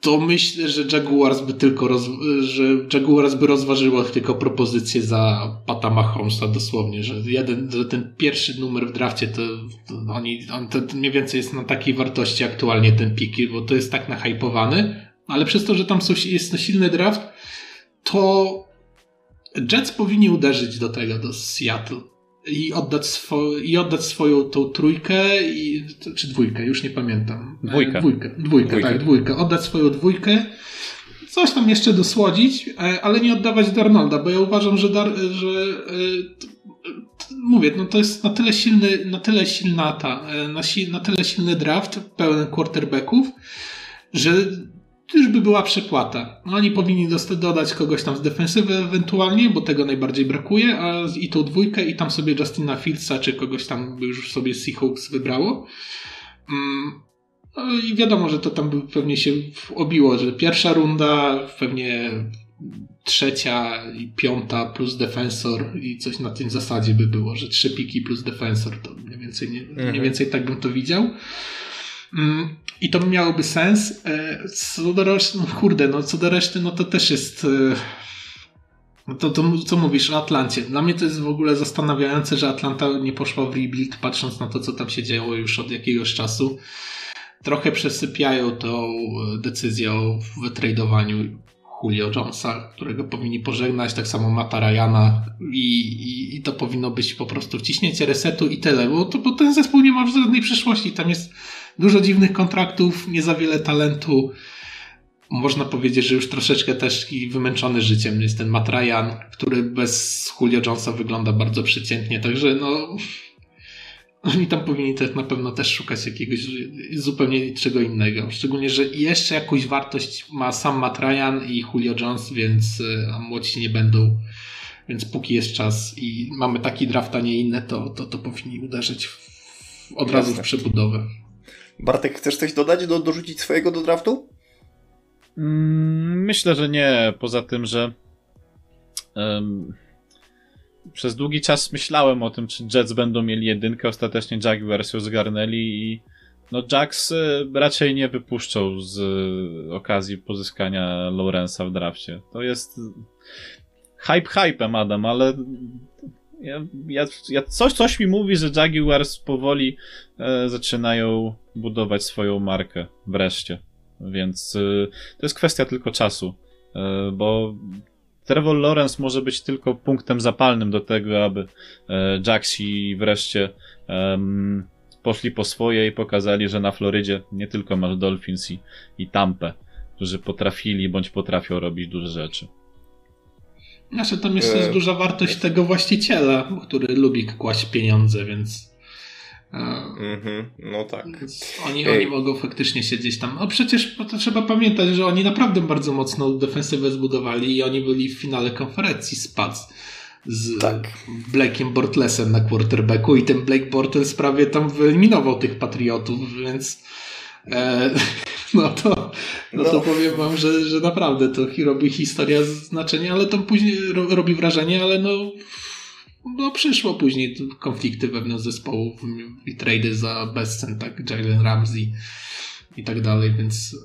to myślę, że Jaguars by tylko roz, że Jaguars by rozważyło tylko propozycję za Pata Mahomesa dosłownie, że jeden, że ten pierwszy numer w drafcie to, to oni, on to mniej więcej jest na takiej wartości aktualnie ten piki, bo to jest tak nahypowany, ale przez to, że tam są, jest silny draft, to Jets powinni uderzyć do tego, do Seattle i oddać, swo, i oddać swoją tą trójkę, i, czy dwójkę, już nie pamiętam. Dwójkę. E, dwójkę, dwójkę, dwójkę, tak, dwójkę. Oddać swoją dwójkę, coś tam jeszcze dosłodzić, e, ale nie oddawać Darnolda, bo ja uważam, że, Dar, że e, mówię, no to jest na tyle silny, na tyle silna ta, na, na tyle silny draft pełen quarterbacków, że już by była przepłata. Oni powinni dodać kogoś tam z defensywy ewentualnie, bo tego najbardziej brakuje, a i tą dwójkę i tam sobie Justina Fieldsa czy kogoś tam by już sobie Seahawks wybrało. Mm, no i wiadomo, że to tam by pewnie się obiło, że pierwsza runda, pewnie trzecia i piąta plus defensor i coś na tym zasadzie by było, że trzy piki plus defensor, to mniej więcej, nie, mhm. mniej więcej tak bym to widział. Mm, I to miałoby sens. E, co do reszty, no kurde, no co do reszty, no to też jest. E, no to, to co mówisz o Atlancie? Dla mnie to jest w ogóle zastanawiające, że Atlanta nie poszła w rebuild, patrząc na to, co tam się działo już od jakiegoś czasu. Trochę przesypiają tą decyzję o wytradowaniu Julio Jonesa, którego powinni pożegnać, tak samo Mata Ryana i, i, i, to powinno być po prostu wciśnięcie resetu i tyle, bo, to, bo ten zespół nie ma żadnej przyszłości. Tam jest dużo dziwnych kontraktów, nie za wiele talentu. Można powiedzieć, że już troszeczkę też wymęczony życiem jest ten Matt Ryan, który bez Julio Jonesa wygląda bardzo przeciętnie, także no oni tam powinni też na pewno też szukać jakiegoś zupełnie czego innego. Szczególnie, że jeszcze jakąś wartość ma sam Matt Ryan i Julio Jones, więc e, młodsi nie będą. Więc póki jest czas i mamy taki draft, a nie inne, to, to, to powinni uderzyć w, od razu w przebudowę. Bartek, chcesz coś dodać, do, dorzucić swojego do draftu? Mm, myślę, że nie. Poza tym, że um, przez długi czas myślałem o tym, czy Jets będą mieli jedynkę. Ostatecznie Jaguars ją zgarnęli i no Jacks y, raczej nie wypuszczą z okazji pozyskania Lawrence'a w drafcie. To jest hype hypem, Adam, ale ja, ja, ja, coś, coś mi mówi, że Jaguars powoli e, zaczynają budować swoją markę wreszcie. Więc e, to jest kwestia tylko czasu, e, bo Trevor Lawrence może być tylko punktem zapalnym do tego, aby e, Jaxi wreszcie poszli po swoje i pokazali, że na Florydzie nie tylko masz Dolphins i, i Tampę, którzy potrafili bądź potrafią robić duże rzeczy. Znaczy, tam jest też duża wartość tego właściciela, który lubi kłaść pieniądze, więc. Mm-hmm, no tak. Oni, oni mogą faktycznie siedzieć tam. No przecież to trzeba pamiętać, że oni naprawdę bardzo mocno defensywę zbudowali i oni byli w finale konferencji z Pats z tak. Blake'iem Bortlesem na quarterbacku i ten Blake Bortles prawie tam wyeliminował tych Patriotów, więc e, no to, no, no to powiem wam, że, że naprawdę to robi historia znaczenie, ale to później robi wrażenie, ale no no przyszło później konflikty wewnątrz zespołów i trady za bezcen, tak, Jalen Ramsey i tak dalej, więc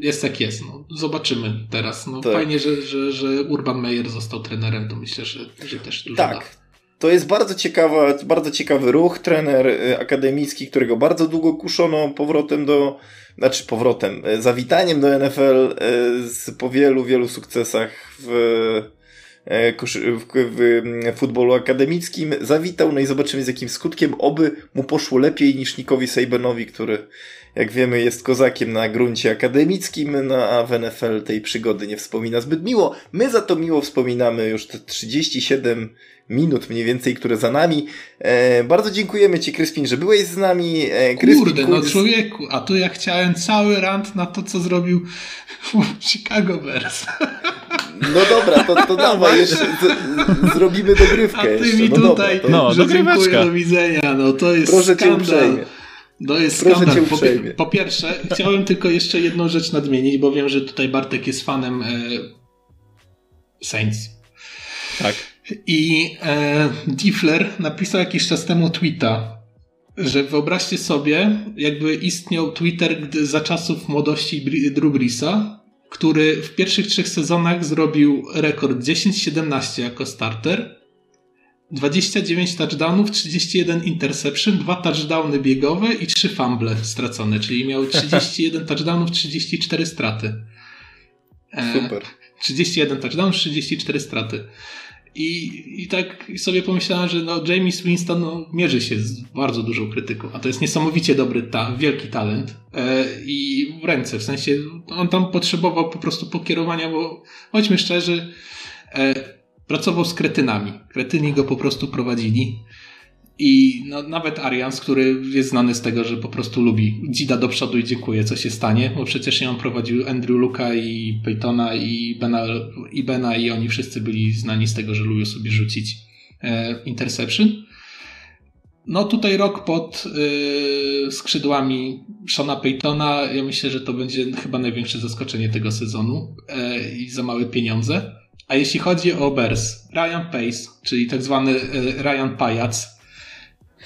jest jak jest. No. Zobaczymy teraz. No, tak. Fajnie, że, że, że Urban Meyer został trenerem, to myślę, że, że też dużo Tak. Da. To jest bardzo, ciekawa, bardzo ciekawy ruch. Trener y, akademicki, którego bardzo długo kuszono powrotem do, znaczy powrotem, y, zawitaniem do NFL y, po wielu, wielu sukcesach w E, w futbolu akademickim zawitał, no i zobaczymy z jakim skutkiem, oby mu poszło lepiej niż Nikowi Sejbenowi, który jak wiemy jest kozakiem na gruncie akademickim, no a w NFL tej przygody nie wspomina zbyt miło. My za to miło wspominamy już te 37 minut mniej więcej, które za nami. E, bardzo dziękujemy Ci, Kryspin, że byłeś z nami. E, Kryspin, Kurde, no człowieku, a tu ja chciałem cały rant na to, co zrobił Chicago Bears. No dobra, to, to dawaj, jeszcze z, zrobimy dogrywkę. A ty jeszcze. mi no tutaj, dobra, to... no, że dziękuję, do widzenia, no to jest Proszę skandal. Cię uprzejmie. To jest Proszę skandal. Po, po, pierwsze, chciałem tylko jeszcze jedną rzecz nadmienić, bo wiem, że tutaj Bartek jest fanem e, Saints. Tak. I e, Diffler napisał jakiś czas temu tweeta, że wyobraźcie sobie, jakby istniał Twitter gdy, za czasów młodości Drew Breesa, który w pierwszych trzech sezonach zrobił rekord 10-17 jako starter, 29 touchdownów, 31 interception, 2 touchdowny biegowe i 3 fumble stracone, czyli miał 31 touchdownów, 34 straty. E, Super. 31 touchdownów, 34 straty. I, I tak sobie pomyślałem, że no, James Winston no, mierzy się z bardzo dużą krytyką, a to jest niesamowicie dobry, ta, wielki talent e, i w ręce, w sensie on tam potrzebował po prostu pokierowania, bo chodźmy szczerzy, e, pracował z kretynami. Kretyni go po prostu prowadzili i no, nawet Arians, który jest znany z tego, że po prostu lubi dzida do przodu i dziękuję, co się stanie, bo przecież on prowadził Andrew Luka i Peytona i Bena, i Bena i oni wszyscy byli znani z tego, że lubią sobie rzucić e, interception. No tutaj rok pod y, skrzydłami Shona Peytona, ja myślę, że to będzie chyba największe zaskoczenie tego sezonu e, i za małe pieniądze. A jeśli chodzi o Bears, Ryan Pace, czyli tak zwany e, Ryan Pajac,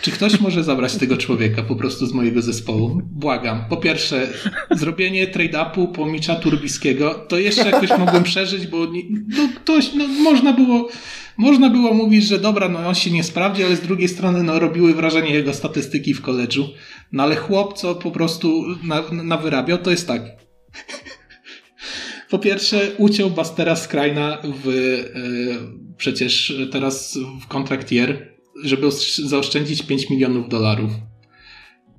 czy ktoś może zabrać tego człowieka po prostu z mojego zespołu? Błagam. Po pierwsze, zrobienie trade-upu po Micza Turbiskiego, to jeszcze jakoś mogłem przeżyć, bo no, ktoś, no, można było można było mówić, że dobra, no on się nie sprawdzi, ale z drugiej strony no, robiły wrażenie jego statystyki w koledżu. No ale chłop, co po prostu na, na wyrabiał, to jest tak. Po pierwsze, uciął Bastera Skrajna w e, przecież teraz w kontrakt year, żeby zaoszczędzić 5 milionów dolarów.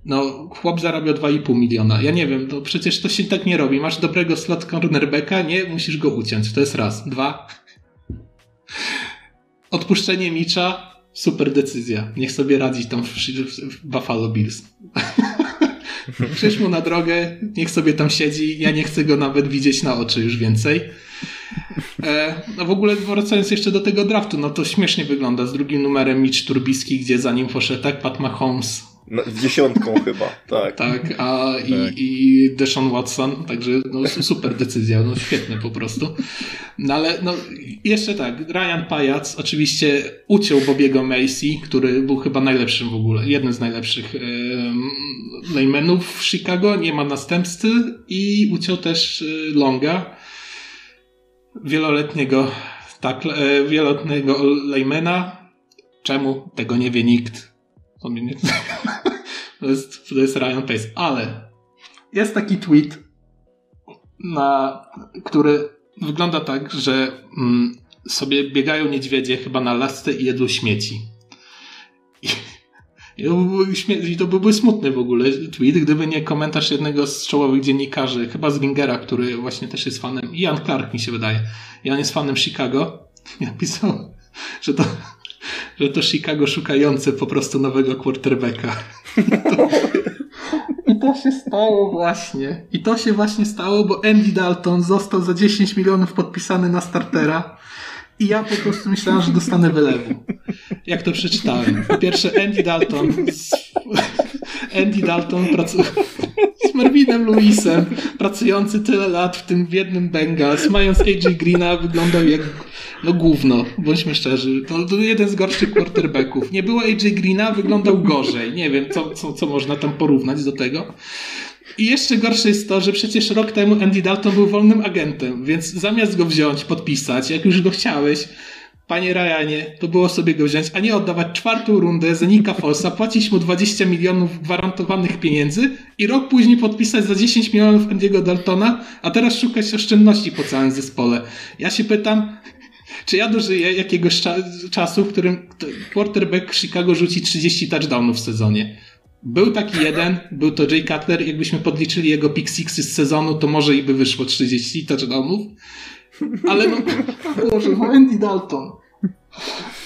No, chłop zarabia 2,5 miliona. Ja nie wiem, to przecież to się tak nie robi. Masz dobrego slot cornerbacka, nie, musisz go uciąć. To jest raz. Dwa. Odpuszczenie Micza, super decyzja. Niech sobie radzi tam w, w Buffalo Bills. Przyjdź mu na drogę, niech sobie tam siedzi. Ja nie chcę go nawet widzieć na oczy już więcej. No w ogóle wracając jeszcze do tego draftu, no to śmiesznie wygląda z drugim numerem Mitch Turbiski, gdzie za nim poszedł tak Pat Mahomes, no, dziesiątką chyba, tak. Tak, a i, tak. i Deshaun Watson, także no, super decyzja, no świetne po prostu. No ale no, jeszcze tak, Ryan Pajac oczywiście uciął Bobiego Macy, który był chyba najlepszym w ogóle, jednym z najlepszych e, laymenów w Chicago, nie ma następcy i uciął też e, Longa, wieloletniego tak, e, wieloletniego laymana. Czemu? Tego nie wie nikt. To, jest, to jest Ryan Pace. Ale jest taki tweet, na, który wygląda tak, że mm, sobie biegają niedźwiedzie chyba na lasce i jedzą śmieci. I, i to, byłby, I to byłby smutny w ogóle tweet, gdyby nie komentarz jednego z czołowych dziennikarzy, chyba z Gingera, który właśnie też jest fanem, Ian Clark mi się wydaje. On jest fanem Chicago. I napisał, że to że to Chicago szukające po prostu nowego quarterbacka. I to się stało właśnie. I to się właśnie stało, bo Andy Dalton został za 10 milionów podpisany na startera. I ja po prostu myślałem, że dostanę wylewu. Jak to przeczytałem. Po pierwsze, Andy Dalton. Z... Andy Dalton pracuje z Marvinem Lewisem, pracujący tyle lat w tym biednym Bengals, mając AJ Greena, wyglądał jak no gówno, bądźmy szczerzy. To, to jeden z gorszych quarterbacków. Nie było AJ Greena, wyglądał gorzej. Nie wiem, co, co, co można tam porównać do tego. I jeszcze gorsze jest to, że przecież rok temu Andy Dalton był wolnym agentem, więc zamiast go wziąć, podpisać, jak już go chciałeś, panie Ryanie, to było sobie go wziąć, a nie oddawać czwartą rundę za Nika Folsa, płacić mu 20 milionów gwarantowanych pieniędzy i rok później podpisać za 10 milionów Andy'ego Daltona, a teraz szukać oszczędności po całym zespole. Ja się pytam, czy ja dożyję jakiegoś cza czasu, w którym quarterback Chicago rzuci 30 touchdownów w sezonie? Był taki jeden, był to Jay Cutler. Jakbyśmy podliczyli jego pick sixy z sezonu, to może i by wyszło 30 touchdownów. Ale no, Boże, no Andy Dalton.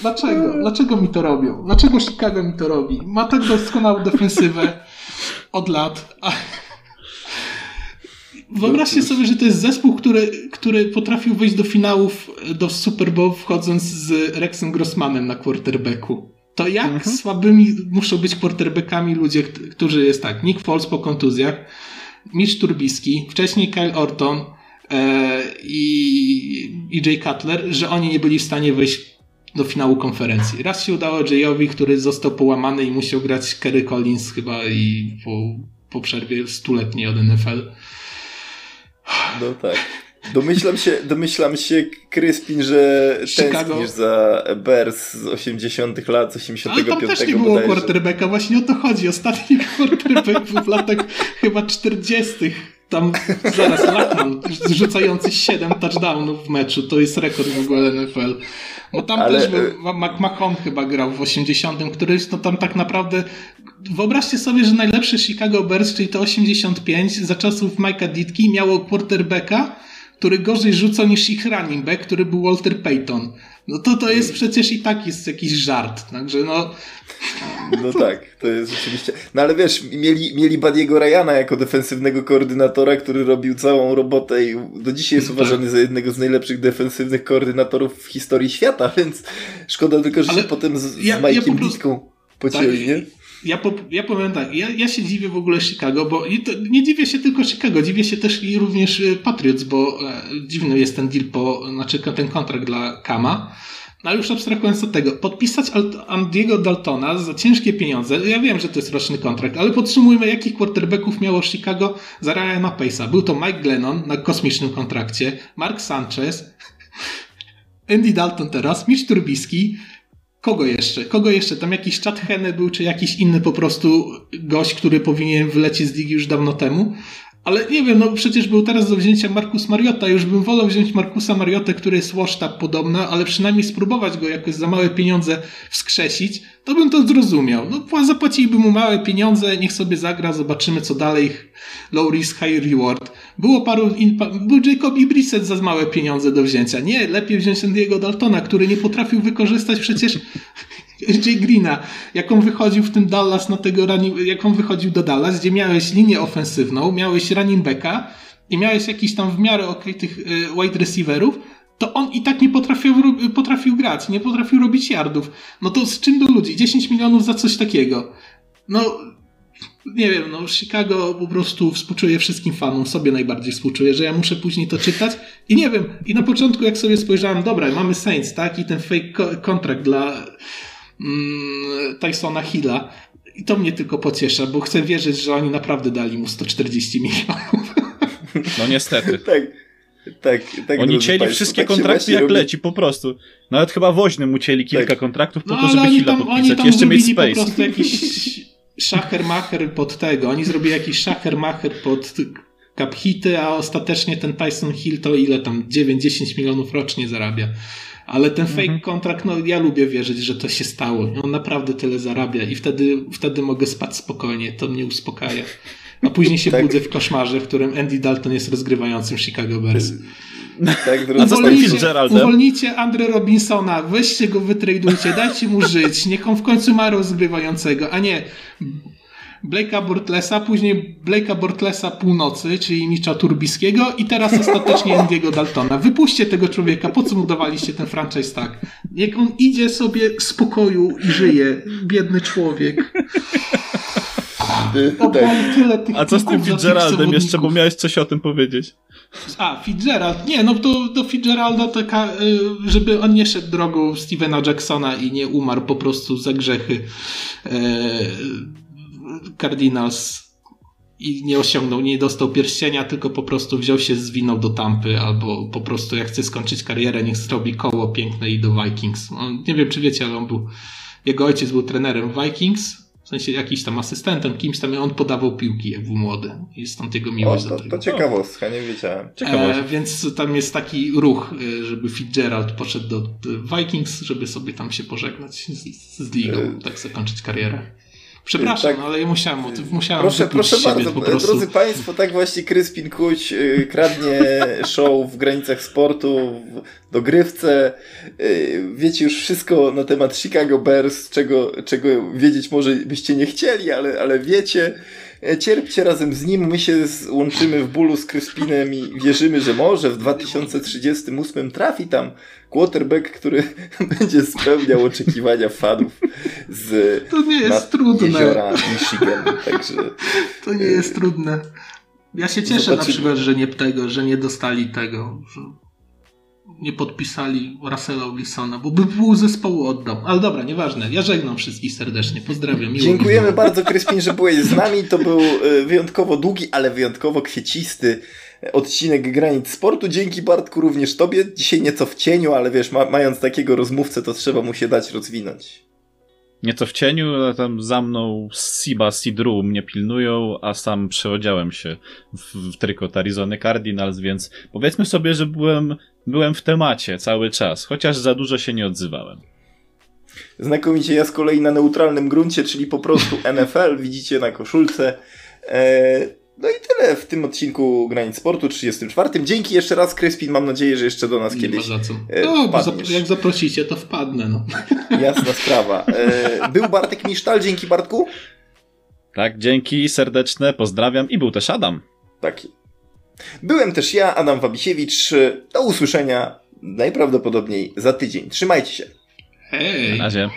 Dlaczego? Dlaczego mi to robią? Dlaczego Chicago mi to robi? Ma tak doskonałą defensywę od lat. Wyobraźcie sobie, że to jest zespół, który, który potrafił wejść do finałów do Super Bowl wchodząc z Rexem Grossmanem na quarterbacku. To jak mhm. słabymi muszą być quarterbackami ludzie, którzy jest tak, Nick Foles po kontuzjach, Mitch Turbiski, wcześniej Kyle Orton e, i, i Jay Cutler, że oni nie byli w stanie wejść do finału konferencji. Raz się udało Jayowi, który został połamany i musiał grać Kerry Collins chyba i po, po przerwie stuletniej od NFL. No tak. Domyślam się, domyślam się, Kryspin, że tęsknisz za Bears z 80 lat, z 85 Ale tam też nie było quarterbacka, właśnie o to chodzi. Ostatni quarterback był w latach chyba 40 tam zaraz Lackman rzucający 7 touchdownów w meczu, to jest rekord w ogóle NFL. Bo tam Ale... też był, McMahon chyba grał w 80, któryś no tam tak naprawdę wyobraźcie sobie, że najlepszy Chicago Bears, czyli to 85 za czasów Mike'a Ditki miało quarterbacka, który gorzej rzucał niż ich running back, który był Walter Payton. No to to jest przecież i tak jest jakiś żart, także no... No tak, to jest rzeczywiście... No ale wiesz, mieli, mieli Badiego Ryana jako defensywnego koordynatora, który robił całą robotę i do dzisiaj jest tak. uważany za jednego z najlepszych defensywnych koordynatorów w historii świata, więc szkoda tylko, że ale się potem z, z ja, Mike'iem ja po prostu... pocięli, tak, nie? Ja, po, ja powiem tak, ja, ja się dziwię w ogóle Chicago, bo to, nie dziwię się tylko Chicago, dziwię się też i również y, Patriots, bo e, dziwny jest ten deal, po, znaczy ten kontrakt dla Kama. No ale już abstrahując od tego, podpisać Andiego Daltona za ciężkie pieniądze, ja wiem, że to jest roczny kontrakt, ale podtrzymujmy, jakich quarterbacków miało Chicago za Ryana Pace'a. Był to Mike Glennon na kosmicznym kontrakcie, Mark Sanchez, Andy Dalton teraz, Mitch Turbiski, Kogo jeszcze? Kogo jeszcze? Tam jakiś Chad Henne był, czy jakiś inny po prostu gość, który powinien wylecieć z ligi już dawno temu. Ale nie wiem, no przecież był teraz do wzięcia Markus Mariota. Już bym wolał wziąć Markusa Mariotę, który jest Washtab podobna, ale przynajmniej spróbować go jakoś za małe pieniądze wskrzesić, to bym to zrozumiał. No zapłaciliby mu małe pieniądze, niech sobie zagra, zobaczymy co dalej. Low risk, high reward. Było paru, in, był Jacob Brissett za małe pieniądze do wzięcia. Nie, lepiej wziąć Andy'ego Daltona, który nie potrafił wykorzystać przecież Jay Greena, jak on wychodził w tym Dallas na tego running, jak on wychodził do Dallas, gdzie miałeś linię ofensywną, miałeś running backa i miałeś jakiś tam w miarę ok tych y, wide receiverów, to on i tak nie potrafił, potrafił grać, nie potrafił robić yardów. No to z czym do ludzi? 10 milionów za coś takiego. No, nie wiem, no Chicago po prostu współczuję wszystkim fanom, sobie najbardziej współczuję, że ja muszę później to czytać i nie wiem, i na początku jak sobie spojrzałem, dobra, mamy Saints, tak, i ten fake kontrakt dla mm, Tysona Hilla i to mnie tylko pociesza, bo chcę wierzyć, że oni naprawdę dali mu 140 milionów. No niestety. tak. Tak, tak Oni cieli Państwo, wszystkie tak kontrakty jak robi. leci, po prostu. Nawet chyba woźnym ucięli kilka tak. kontraktów po no, to, żeby Hilla podpisać. Oni tam Jeszcze mieć space. po prostu jakiś szachermacher pod tego. Oni zrobili jakiś szachermacher pod cap hity, a ostatecznie ten Tyson Hill to ile tam 9-10 milionów rocznie zarabia. Ale ten fake mhm. kontrakt, no ja lubię wierzyć, że to się stało. On naprawdę tyle zarabia i wtedy, wtedy mogę spać spokojnie. To mnie uspokaja. A później się tak. budzę w koszmarze, w którym Andy Dalton jest rozgrywającym Chicago Bears. Tak, uwolnijcie, uwolnijcie Andre Robinsona, weźcie go, wytradujcie, dajcie mu żyć, niech on w końcu ma rozgrywającego, a nie Blake'a Bortlesa, później Blake'a Bortlesa północy, czyli Micza Turbiskiego i teraz ostatecznie Andy'ego Daltona. Wypuśćcie tego człowieka, po co mu dawaliście ten franchise tak? Jak on idzie sobie w spokoju i żyje, biedny człowiek. A co z tym Fitzgeraldem jeszcze, bo miałeś coś o tym powiedzieć. A, Fitzgerald. Nie, no to do Fitzgeralda taka, y, żeby on nie szedł drogą Stevena Jacksona i nie umarł po prostu za grzechy y, Cardinals i nie osiągnął, nie dostał pierścienia, tylko po prostu wziął się, zwinął do Tampy, albo po prostu jak chce skończyć karierę, niech zrobi koło piękne i do Vikings. On, nie wiem, czy wiecie, ale on był, jego ojciec był trenerem Vikings, w sensie jakiś tam asystentem, kimś tam, on podawał piłki, jak był młody. I stąd jego miłość o, to, do tego. To ciekawostka, nie wiedziałem. E, więc tam jest taki ruch, e, żeby Fitzgerald poszedł do Vikings, żeby sobie tam się pożegnać z, z ligą, e... tak zakończyć karierę. Przepraszam, tak. ale ja musiałem, musiałem Proszę, proszę bardzo, po drodzy Państwo, tak właśnie Kryspin Kuć y, kradnie show w granicach sportu, w dogrywce. Y, wiecie już wszystko na temat Chicago Bears, czego, czego wiedzieć może byście nie chcieli, ale, ale wiecie. E, cierpcie razem z nim, my się łączymy w bólu z Kryspinem i wierzymy, że może w 2038 trafi tam quarterback, który będzie spełniał oczekiwania fanów z To nie jest trudne. jeziora Michigan. Także, to nie jest trudne. Ja się cieszę Zobaczymy. na przykład, że nie tego, że nie dostali tego, że nie podpisali Russella Wilsona, bo by pół zespołu oddał. Ale dobra, nieważne. Ja żegnam wszystkich serdecznie. Pozdrawiam. Dziękujemy bardzo, Kryspin, że byłeś z nami. To był e, wyjątkowo długi, ale wyjątkowo kwiecisty odcinek Granic Sportu. Dzięki Bartku również Tobie. Dzisiaj nieco w cieniu, ale wiesz, ma, mając takiego rozmówcę, to trzeba mu się dać rozwinąć. Nieco w cieniu, ale tam za mną Siba, Sidru mnie pilnują, a sam przeodziałem się w, w trykot Arizony Cardinals, więc powiedzmy sobie, że byłem, byłem w temacie cały czas, chociaż za dużo się nie odzywałem. Znakomicie, ja z kolei na neutralnym gruncie, czyli po prostu NFL, widzicie na koszulce. Eee, no i tyle w tym odcinku Granic Sportu 34. Dzięki jeszcze raz, Kryspin. Mam nadzieję, że jeszcze do nas nie kiedyś. Ma za co. E, no, jak zaprosicie, to wpadnę. No. Jasna sprawa. E, był Bartek Misztal, dzięki Bartku. Tak, dzięki serdeczne, pozdrawiam i był też Adam. Tak. Byłem też ja, Adam Wabisiewicz. Do usłyszenia najprawdopodobniej za tydzień. Trzymajcie się. Hej. Na razie.